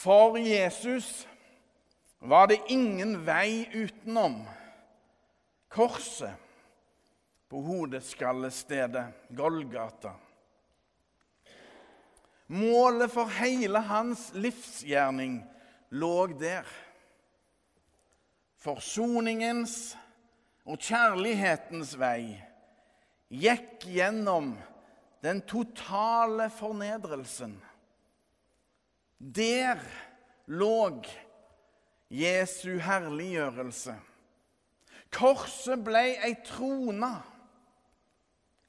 For Jesus var det ingen vei utenom korset på hodeskallestedet Golgata. Målet for hele hans livsgjerning lå der. Forsoningens og kjærlighetens vei gikk gjennom den totale fornedrelsen. Der lå Jesu herliggjørelse. Korset ble ei trone,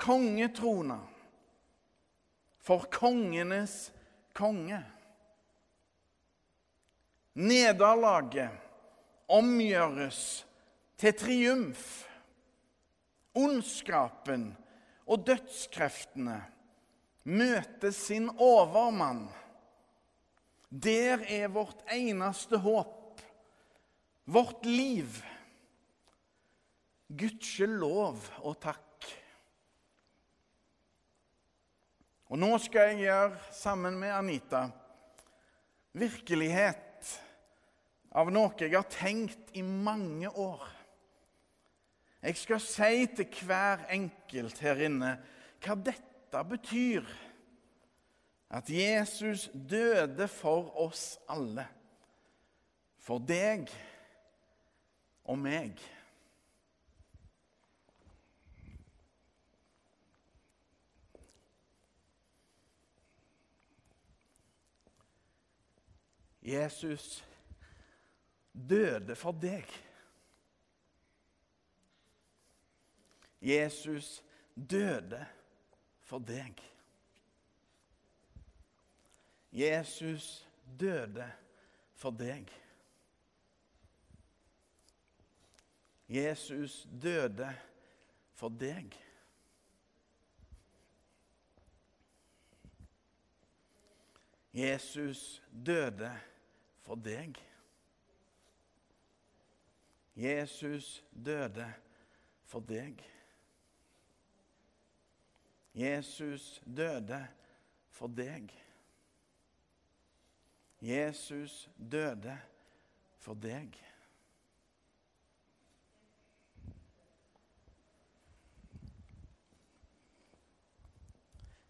kongetrone, for kongenes konge. Nederlaget omgjøres til triumf. Ondskapen og dødskreftene møter sin overmann. Der er vårt eneste håp, vårt liv. Gudskjelov og takk. Og nå skal jeg gjøre, sammen med Anita, virkelighet av noe jeg har tenkt i mange år. Jeg skal si til hver enkelt her inne hva dette betyr. At Jesus døde for oss alle. For deg og meg. Jesus døde for deg. Jesus døde for deg. Jesus døde for deg. Jesus døde for deg. Jesus døde for deg. Jesus døde for deg. Jesus døde for deg. Jesus døde for deg.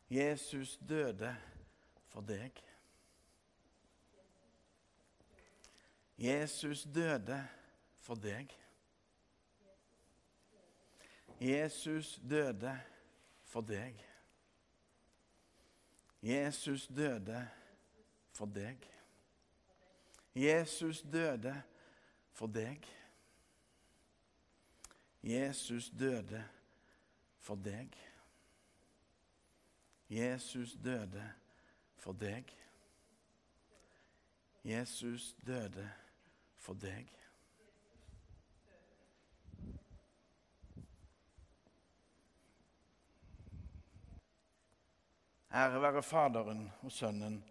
Jesus døde for deg. Jesus døde for deg. Jesus døde for deg. Jesus døde for deg. Jesus døde for deg. Jesus døde for deg. Jesus døde for deg. Jesus døde for deg. Ære være Faderen og Sønnen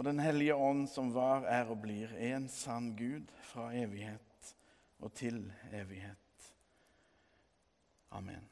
og Den hellige ånd, som var, er og blir en sann Gud fra evighet og til evighet. Amen.